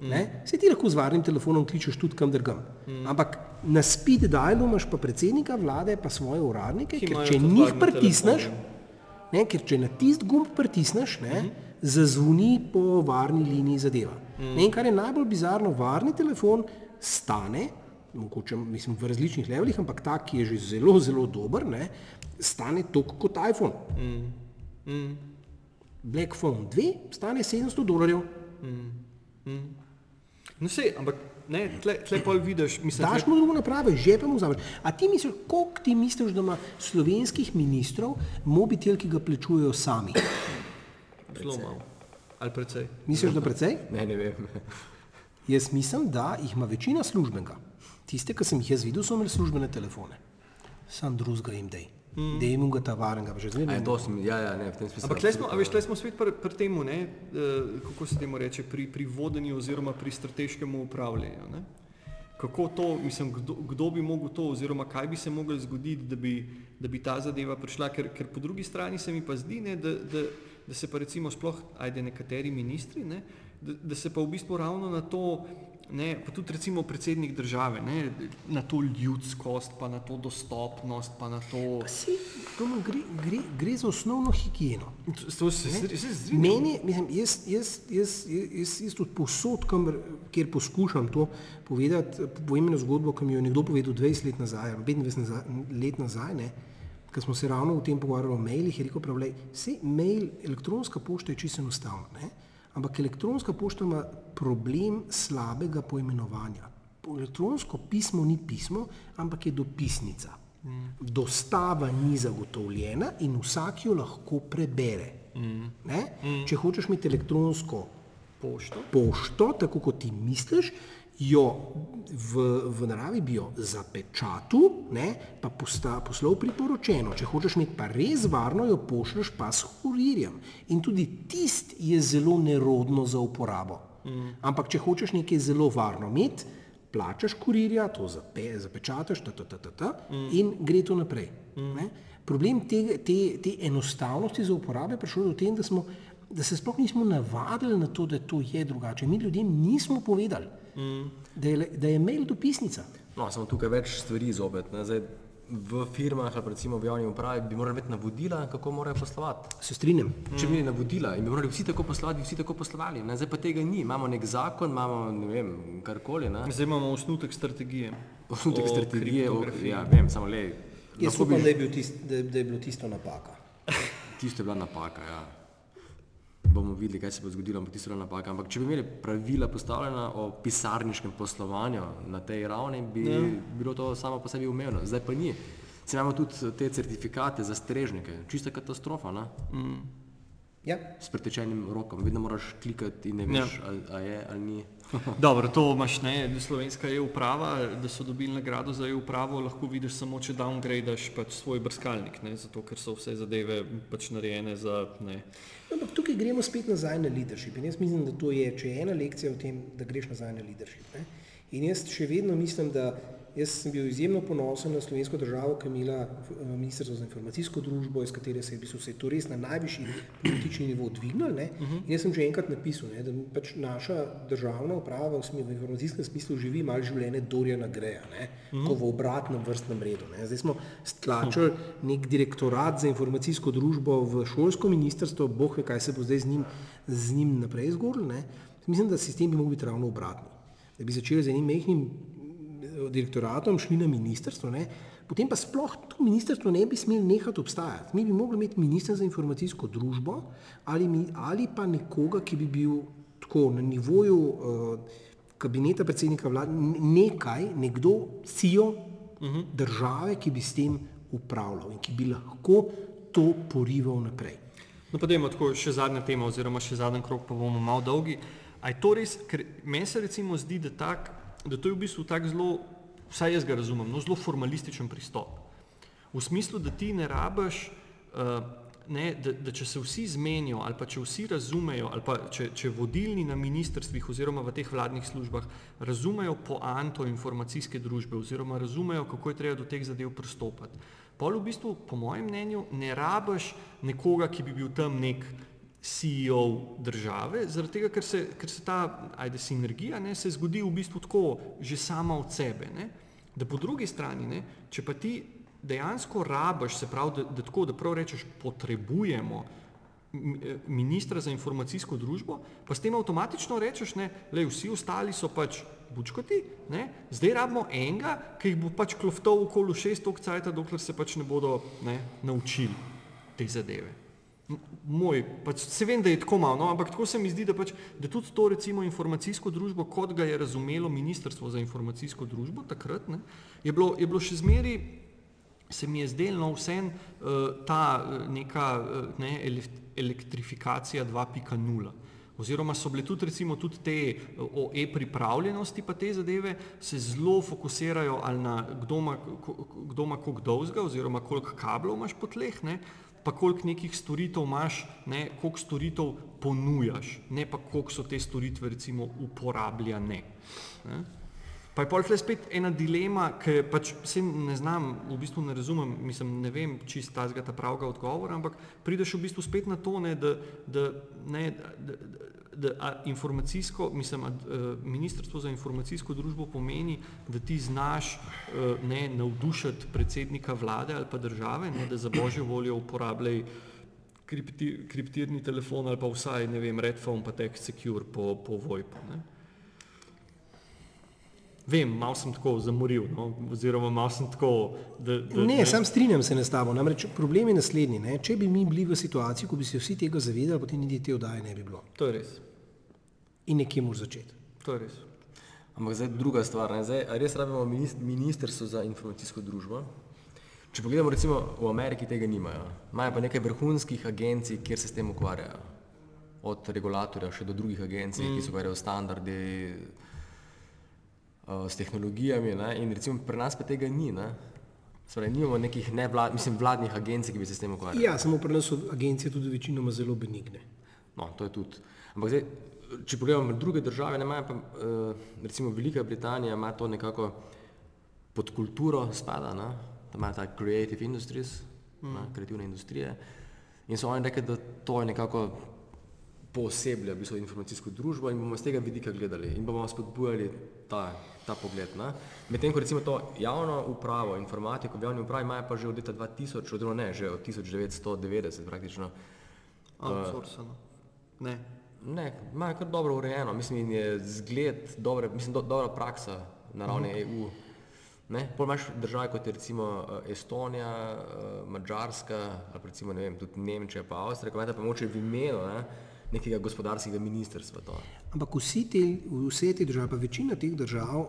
Mm. Se ti lahko z varnim telefonom kličeš tudi kam drugam. Mm. Ampak na speed dialu imaš pa predsednika vlade, pa svoje uradnike, ker če njih pritisneš, ne, ker če na tist gumb pritisneš, ne, mm. zazvoni po varni liniji zadeva. Mm. Ne, in kar je najbolj bizarno, varni telefon stane, mogoče mislim, v različnih levelih, ampak ta, ki je že zelo, zelo dober, ne, stane toliko kot iPhone. Mm. Mm. Black Phone 2 stane 700 dolarjev. Mm. Mm. No, sej, ampak ne, tle, tle pol vidiš, mislim. Daš mu drugo naprave, žepe mu vzameš. A ti misliš, koliko ti misliš, da ima slovenskih ministrov mobitel, ki ga plačujejo sami? Zelo malo. Ali precej? Misliš, da precej? Ne, ne vem. Jaz mislim, da jih ima večina službenega. Tiste, ki sem jih jaz videl, so imeli službene telefone. Sam drugega jim dej. Da je imel ga ta varnega, že vem. to smisel? Ja, ja, ne, v tem smislu. Ampak tle smo, a veš, tle smo spet pri, pri temu, ne, eh, kako se temu reče, pri, pri vodenju oziroma pri strateškem upravljanju. Ne. Kako to, mislim, kdo, kdo bi mogel to, oziroma kaj bi se moglo zgoditi, da bi, da bi ta zadeva prišla, ker, ker po drugi strani se mi pa zdi, ne, da, da, da se pa recimo sploh, ajde nekateri ministri, ne, da, da se pa v bistvu ravno na to, ne, pa tudi recimo predsednik države, ne, na to ljudskost, pa na to dostopnost, pa na to... Saj, Roman, gre, gre, gre za osnovno higieno. To se, strinjam. Meni, mislim, jaz, jaz, jaz, jaz, jaz tudi posod, kamor, kjer poskušam to povedati, povem eno zgodbo, ki mi jo je nekdo povedal 20 let nazaj, ali 25 nazaj, let nazaj, ne, ko smo se ravno o tem pogovarjali o mailih, je rekel, prav, vse mail, elektronska pošta je čisto enostavna, ne, ampak elektronska pošta ima problem slabega poimenovanja. Elektronsko pismo ni pismo, ampak je dopisnica. Dostava ni zagotovljena in vsak jo lahko prebere. Ne? Če hočeš imeti elektronsko Pošto. pošto, tako kot ti misliš, jo v, v naravi bi jo zapečatil, ne, pa posta, poslal priporočeno. Če hočeš imeti pa res varno, jo pošlješ pa s kurirjem. In tudi tist je zelo nerodno za uporabo. Mm. Ampak če hočeš nekaj zelo varno imeti, plačaš kurirja, to zape, zapečataš, ta, ta, ta, ta, ta, mm. in gre to naprej. Mm. Problem te, te, te enostavnosti za uporabo je prišel do tem, da smo da se sploh nismo navadili na to, da to je drugače. Mi ljudem nismo povedali, mm. da, je, da je mail dopisnica. No, samo tukaj več stvari zopet. Ne. Zdaj, v firmah ali pa recimo v javni upravi bi morali imeti navodila, kako morajo poslovati. Se strinjam. Če bi imeli navodila in bi morali vsi tako poslovati, bi vsi tako poslovali. Ne. Zdaj pa tega ni. Imamo nek zakon, imamo ne vem, karkoli. Ne. Zdaj imamo osnutek strategije. Osnutek O strategije, o, ja, vem, samo le. Jaz lahko bi- upam, da je, bil tist, da, da je bilo tisto napaka. Tisto je bila napaka. Ja. Bomo videli, kaj se bo zgodilo, ampak tisto je napaka. Ampak če bi imeli pravila postavljena o pisarniškem poslovanju na tej ravni, bi ja. bilo to samo po sebi umevno. Zdaj pa ni. Se imamo tudi te certifikate za strežnike, čista katastrofa, ne? Ja. s pretečenim rokom. Vedno moraš klikati in ne veš, ja. ali, ali je ali ni. Dobro, to imaš, ne, slovenska je uprava, da so dobili nagrado za e-upravo, lahko vidiš samo, če downgradaš pač svoj brskalnik, ne, zato ker so vse zadeve pač narejene za, ne, Ampak tukaj gremo spet nazaj na leadership. In jaz mislim, da to je, če je ena lekcija v tem, da greš nazaj na leadership. Ne? In jaz še vedno mislim, da jaz sem bil izjemno ponosen na slovensko državo, ki je imela eh, ministrstvo za informacijsko družbo, iz katere se je, v bistvu, se je to res na najvišji politični nivo dvignilo. Ne? In jaz sem že enkrat napisal, ne, da pač naša državna uprava v, smi, v informacijskem smislu živi malo življenje Dorjana Greja, ne? ko v obratnem vrstnem redu. Ne? Zdaj smo stlačili nek direktorat za informacijsko družbo v šolsko ministrstvo, boh ve, kaj se bo zdaj z njim, z njim naprej zgodilo. ne. Mislim, da sistem bi mogel biti ravno obratni. Da bi začeli z enim mehkim eh, direktoratom, šli na ministrstvo, ne? potem pa sploh to ministrstvo ne bi smeli nehati obstajati. Mi bi mogli imeti ministra za informacijsko družbo ali, mi, ali pa nekoga, ki bi bil tako na nivoju uh, kabineta predsednika vlade, nekaj, nekdo, CEO države, ki bi s tem upravljal in ki bi lahko to porival naprej. No, pa dajmo tako še zadnja tema, oziroma še zadnji krok, pa bomo malo dolgi. A je to res, ker meni se recimo zdi, da, tak, da to je v bistvu tak zelo, vsaj jaz ga razumem, no, zelo formalističen pristop. V smislu, da ti ne rabiš, uh, ne, da, da če se vsi zmenijo, ali pa če vsi razumejo, ali pa če, če vodilni na ministrstvih oziroma v teh vladnih službah razumejo poanto informacijske družbe oziroma razumejo, kako je treba do teh zadev pristopati. Pol v bistvu, po mojem mnenju, ne rabiš nekoga, ki bi bil tam nek CEO države, zaradi tega, ker se, ker se ta ajde, sinergija ne, se zgodi v bistvu tako, že sama od sebe. Ne. Da po drugi strani, ne, če pa ti dejansko rabiš, se pravi, da, da tako, da prav rečeš, potrebujemo eh, ministra za informacijsko družbo, pa s tem avtomatično rečeš, ne, lej, vsi ostali so pač bučkoti, ne, zdaj rabimo enega, ki jih bo pač kloftal okoli šest tok cajta, dokler se pač ne bodo ne, naučili te zadeve. Moj, pač se vem, da je tako malo, no, ampak tako se mi zdi, da, pač, da tudi to recimo informacijsko družbo, kot ga je razumelo Ministrstvo za informacijsko družbo takrat, ne, je, bilo, je bilo še zmeri se mi je zdelo no, vsem uh, ta uh, neka uh, ne, elektrifikacija 2.0. Oziroma so bile tudi, recimo, tudi te o e-pripravljenosti, pa te zadeve se zelo fokusirajo ali na kdo ima, koliko dolžga, oziroma koliko kablov imaš po tleh, ne, pa koliko nekih storitev imaš, ne, koliko storitev ponujaš, ne pa koliko so te storitve recimo uporabljane. Ne. Pa je pol spet ena dilema, ki pač vse ne znam, v bistvu ne razumem, mislim, ne vem čist ta pravga odgovora, ampak prideš v bistvu spet na to, ne, da, da, ne, da, da, da informacijsko, mislim, a, ministrstvo za informacijsko družbo pomeni, da ti znaš ne, navdušiti predsednika vlade ali pa države, ne, da za božjo voljo uporabljaj kripti, kriptirni telefon ali pa vsaj, ne vem, Redphone pa Text Secure po, po VoIP-u. Ne. Vem, malo sem tako zamoril, no? oziroma malo sem tako, da, da Ne, sam strinjam se ne s tabo. Namreč problem je naslednji. Ne? Če bi mi bili v situaciji, ko bi se vsi tega zavedali, potem niti te oddaje ne bi bilo. To je res. In nekje moraš začeti. To je res. Ampak zdaj druga stvar, ne? zdaj res rabimo minis- ministrstvo za informacijsko družbo. Če pogledamo recimo v Ameriki tega nimajo, imajo pa nekaj vrhunskih agencij, kjer se s tem ukvarjajo. Od regulatorja še do drugih agencij, mm. ki se ukvarjajo s standardi, s tehnologijami. Ne? In recimo pri nas pa tega ni. Ne? Torej, nimamo nekih nevlad, mislim, vladnih agencij, ki bi se s tem ukvarjali. Ja, samo pri nas so agencije tudi večinoma zelo benigne. No, to je tudi. Ampak zdaj, če pogledamo druge države, ne imajo pa, uh, recimo Velika Britanija ima to nekako pod kulturo spada, ne? da imajo ta creative industries, mm. ne? kreativne industrije. In so oni rekli, da to je nekako pooseblja v bistvu informacijsko družbo in bomo z tega vidika gledali in bomo spodbujali ta, ta pogled. Medtem ko recimo to javno upravo, informatiko v javni upravi imajo pa že od leta 2000, oziroma ne, že od 1990 praktično. Outsourcano. Ne. Ne, imajo kar dobro urejeno, mislim, in je zgled, dobre, mislim, do, dobra praksa na ravni EU. Ne? Pol imaš države kot je recimo eh, Estonija, eh, Mačarska, ali recimo ne vem, tudi Nemčija, pa Avstrija, ko imate pa moče v imenu ne, nekega gospodarskega ministrstva. To. Ampak vsi te, vse te države, pa večina teh držav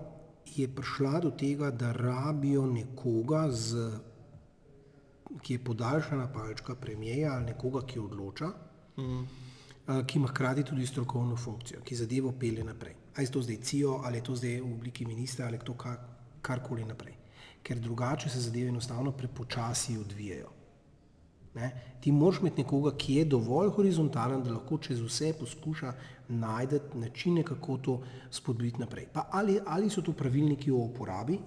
je prišla do tega, da rabijo nekoga, z, ki je podaljšana palčka premijeja ali nekoga, ki odloča, mm. ki ima hkrati tudi strokovno funkcijo, ki zadevo pelje naprej. Ali je to zdaj CIO, ali je to zdaj v obliki ministra, ali je to kar, karkoli naprej. Ker drugače se zadeve enostavno prepočasi odvijajo. Ne? Ti moraš imeti nekoga, ki je dovolj horizontalen, da lahko čez vse poskuša najti načine, kako to spodbuditi naprej. Pa ali, ali so to pravilniki o uporabi,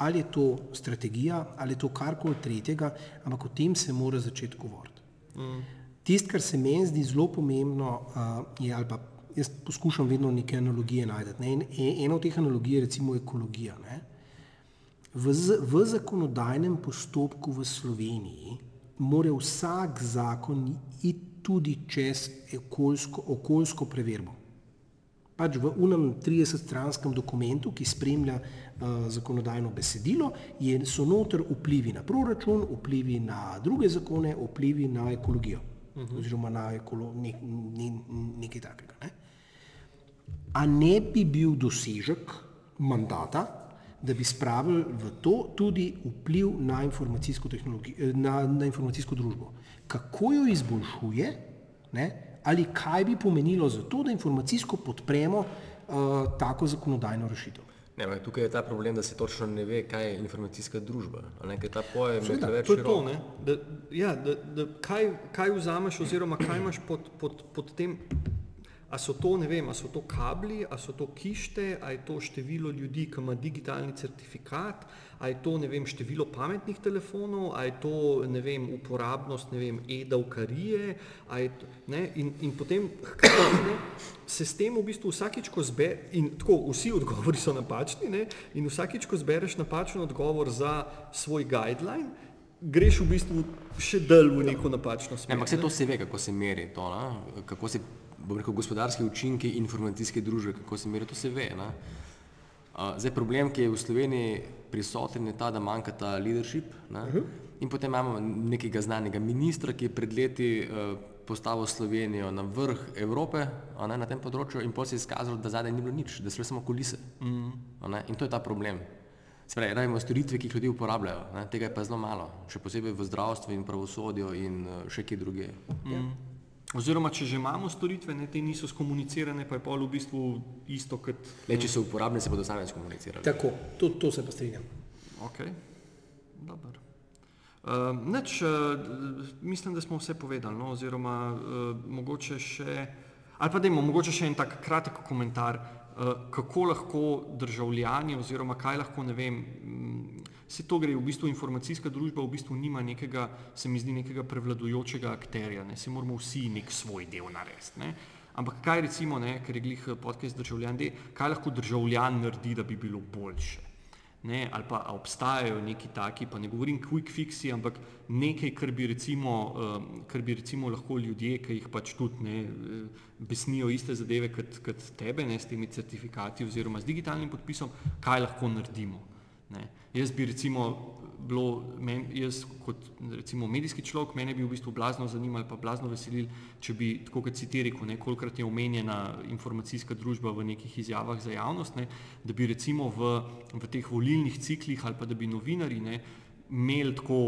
ali je to strategija, ali je to karkoli tretjega, ampak o tem se mora začeti govoriti. Mm. Tisto, kar se meni zdi zelo pomembno, uh, je, ali pa jaz poskušam vedno neke analogije najti. Ne? In ena od teh analogij je recimo ekologija. Ne? V, v zakonodajnem postopku v Sloveniji mora vsak zakon iti tudi čez okoljsko, okoljsko preverbo. Pač v unem 30-stranskem dokumentu, ki spremlja uh, zakonodajno besedilo, je, so noter vplivi na proračun, vplivi na druge zakone, vplivi na ekologijo. Uh -huh. Oziroma na ekolo, ne, ne, nekaj takega. Ne? A ne bi bil dosežek mandata, da bi spravili v to tudi vpliv na informacijsko, na, na informacijsko družbo. Kako jo izboljšuje, ne? ali kaj bi pomenilo za to, da informacijsko podpremo uh, tako zakonodajno rešitev. Ne, tukaj je ta problem, da se točno ne ve, kaj je informacijska družba. Ne, ta pojem Seveda, je to je to, ne? Da, ja, da, da kaj, kaj vzameš oziroma kaj imaš pod, pod, pod tem A so to, ne vem, a so to kabli, a so to kište, a je to število ljudi, ki ima digitalni certifikat, a je to, ne vem, število pametnih telefonov, a je to, ne vem, uporabnost, ne vem, e-davkarije, a je to, ne, in, in potem hkrati, ne, se s tem v bistvu vsakič, ko zbe, in tako vsi odgovori so napačni, ne, in vsakič, ko zbereš napačen odgovor za svoj guideline, greš v bistvu še dalj v neko napačno smer. Ne, ampak vse to se ve, kako se meri to, ne? kako se bom rekel, gospodarske učinke informacijske družbe, kako se meri, to se ve. Ne? Zdaj, problem, ki je v Sloveniji prisoten, je ta, da manjka ta leadership. Ne? Uh -huh. In potem imamo nekega znanega ministra, ki je pred leti uh, postavil Slovenijo na vrh Evrope ne, na tem področju, in potem se je izkazalo, da zadaj ni bilo nič, da so samo kulise. Uh -huh. In to je ta problem. Spravi, rabimo storitve, ki jih ljudje uporabljajo, ne? tega je pa zelo malo, še posebej v zdravstvu in pravosodju in uh, še kje druge. Uh -huh. Oziroma, če že imamo storitve, ne, te niso skomunicirane, pa je pol v bistvu isto kot. Le, če so uporabne, se bodo sami skomunicirali. Tako, to, to se pa strinjam. Ok, dobro. Uh, neč, uh, mislim, da smo vse povedali, no, oziroma uh, mogoče še, ali pa dajmo, mogoče še en tak kratek komentar, uh, kako lahko državljani oziroma kaj lahko, ne vem, vse to gre v bistvu informacijska družba, v bistvu nima nekega, se mi zdi, nekega prevladujočega akterja, ne, se moramo vsi nek svoj del narediti. Ne. Ampak kaj recimo, ne, ker je glih podcast državljan, de, kaj lahko državljan naredi, da bi bilo boljše? ne, ali pa obstajajo neki taki, pa ne govorim quick fixi, ampak nekaj, kar bi recimo, um, kar bi recimo lahko ljudje, ki jih pač tudi ne, besnijo iste zadeve kot, kot tebe, ne, s temi certifikati oziroma z digitalnim podpisom, kaj lahko naredimo. Ne. Jaz bi recimo bilo, men, jaz kot recimo medijski človek, mene bi v bistvu blazno zanimalo, pa blazno veselil, če bi, tako kot si ti rekel, nekolikrat je omenjena informacijska družba v nekih izjavah za javnost, ne, da bi recimo v, v teh volilnih ciklih ali pa da bi novinari ne, imeli tako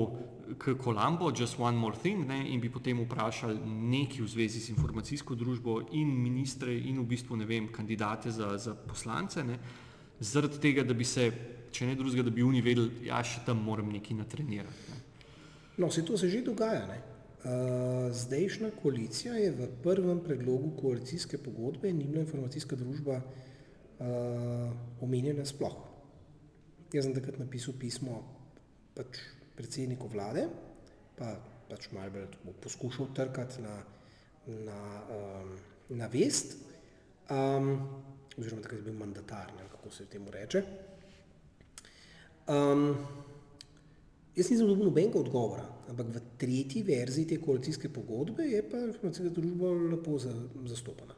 k Kolambo, just one more thing, ne, in bi potem vprašali nekaj v zvezi s informacijsko družbo in ministre in v bistvu, ne vem, kandidate za, za poslance, ne, zaradi tega, da bi se če ne drugega, da bi oni vedeli, da ja, še tam moram nekaj natrenirati. Ne. No, se to se že dogaja. Ne? Uh, zdajšnja koalicija je v prvem predlogu koalicijske pogodbe ni bila informacijska družba uh, omenjena sploh. Jaz sem takrat napisal pismo pač predsedniku vlade, pa pač malo bolj poskušal trkati na, na, um, na vest, um, oziroma takrat je bil mandatar, ne, kako se temu reče. Um, jaz nisem dobil nobenega odgovora, ampak v tretji verziji te koalicijske pogodbe je pa informacijska družba lepo za, zastopana.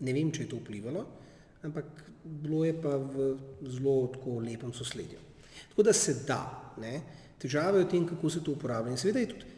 Ne vem, če je to vplivalo, ampak bilo je pa v zelo tako lepem sosledju. Tako da se da, ne? težave je v tem, kako se to uporablja. In seveda je tudi,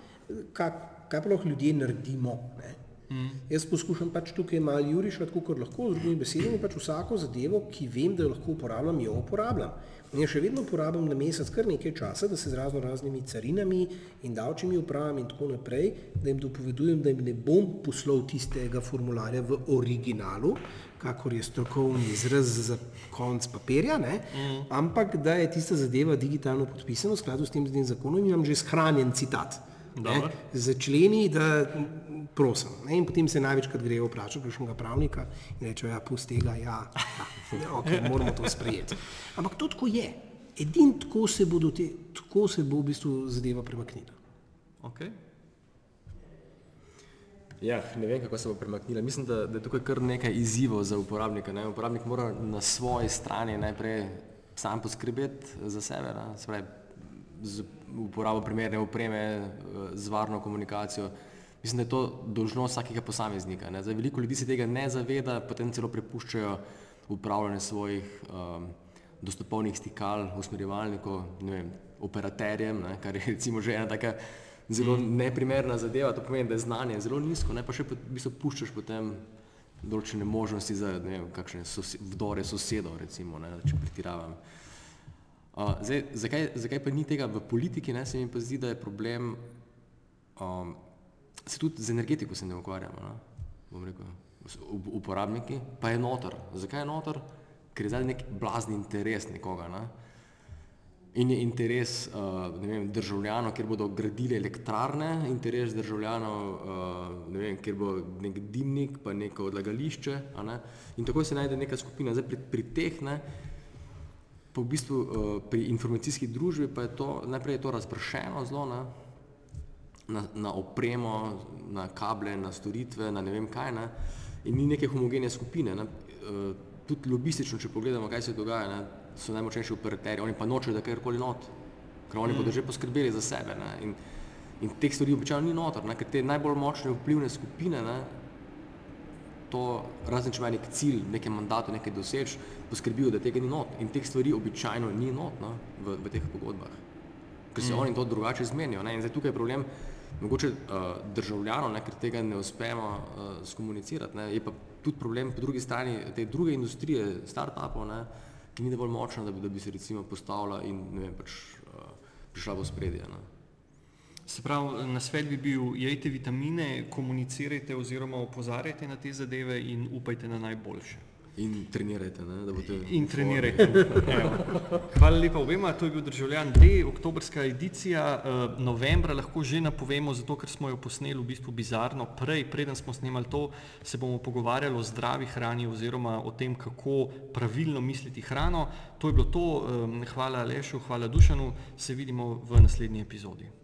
kaj, kaj pa lahko ljudje naredimo. Ne? Mm. Jaz poskušam pač tukaj malo jurišati, kot lahko, z drugimi besedami, pač vsako zadevo, ki vem, da jo lahko uporabljam, jo uporabljam. In še vedno porabim na mesec kar nekaj časa, da se z razno raznimi carinami in davčnimi upravami in tako naprej, da jim dopovedujem, da jim ne bom poslal tistega formularja v originalu, kakor je strokovni izraz za konc papirja, ne? Mm. ampak da je tista zadeva digitalno podpisana v skladu s tem zakonom in imam že shranjen citat. Z členi, da prosim. Ne? In potem se največkrat grejo vprašati kakšnega pravnika in rečejo, ja, pusti tega, ja, ja okay, moramo to sprejeti. Ampak to tako je. Edin tako se, te, tako se bo v bistvu zadeva premaknila. Okay. Ja, ne vem, kako se bo premaknila. Mislim, da, da je tukaj kar nekaj izzivov za uporabnika. Ne? Uporabnik mora na svoji strani najprej sam poskrbeti za sebe, ne? Z uporabo primerne opreme, z varno komunikacijo. Mislim, da je to dožnost vsakega posameznika. Ne. Zdaj, veliko ljudi se tega ne zaveda, potem celo prepuščajo upravljanje svojih um, dostopovnih stikal, usmerjevalnikov, ne vem, operaterjem, ne, kar je recimo že ena taka zelo mm. neprimerna zadeva. To pomeni, da je znanje zelo nizko, ne pa še v bistvu puščaš potem določene možnosti za ne vem, kakšne sose, vdore sosedov, recimo, ne, če pretiravam. Uh, zdaj, zakaj, zakaj pa ni tega v politiki, ne, se mi pa zdi, da je problem um, se tudi z energetiko se ne ukvarjamo, no? bom rekel, uporabniki, pa je notor. Zakaj je notor? Ker je zdaj nek blazni interes nekoga. Ne? In je interes uh, vem, državljanov, kjer bodo gradili elektrarne, interes državljanov, uh, vem, kjer bo nek dimnik, pa neko odlagališče. Ne? In tako se najde neka skupina. Zdaj pri, pri teh, ne, pa v bistvu uh, pri informacijski družbi, pa je to, najprej je to razpršeno zelo, ne? na, na opremo, na kable, na storitve, na ne vem kaj, ne? in ni neke homogene skupine. Ne? Uh, tudi lobistično, če pogledamo, kaj se dogaja, ne? so najmočnejši operaterji, oni pa nočejo, da karkoli not, ker oni mm. bodo že poskrbeli za sebe. Ne? In, in teh stvari običajno ni notor, ne? ker te najbolj močne vplivne skupine, ne? To razen če ima nek cilj, neke mandate, nekaj doseč, poskrbijo, da tega ni not. In teh stvari običajno ni not no? v, v teh pogodbah, ker se mm. oni to drugače zmenijo. Ne? In zdaj tukaj je problem, mogoče uh, državljanov, ne, ker tega ne uspemo uh, skomunicirati. Ne. Je pa tudi problem po drugi strani te druge industrije, start-upov, ne, ki ni dovolj močna, da bi, da bi se recimo postavila in ne vem, pač uh, prišla v spredje. Ne. Se pravi, na svet bi bil, jejte vitamine, komunicirajte oziroma opozarjajte na te zadeve in upajte na najboljše. In trenirajte, ne, da boste. In trenirajte. Hvala lepa obema, to je bil državljan 2, oktobrska edicija, uh, novembra lahko že napovemo, zato ker smo jo posneli v bistvu bizarno prej, preden smo snemali to, se bomo pogovarjali o zdravi hrani oziroma o tem, kako pravilno misliti hrano. To je bilo to, um, hvala Alešu, hvala Dušanu, se vidimo v naslednji epizodi.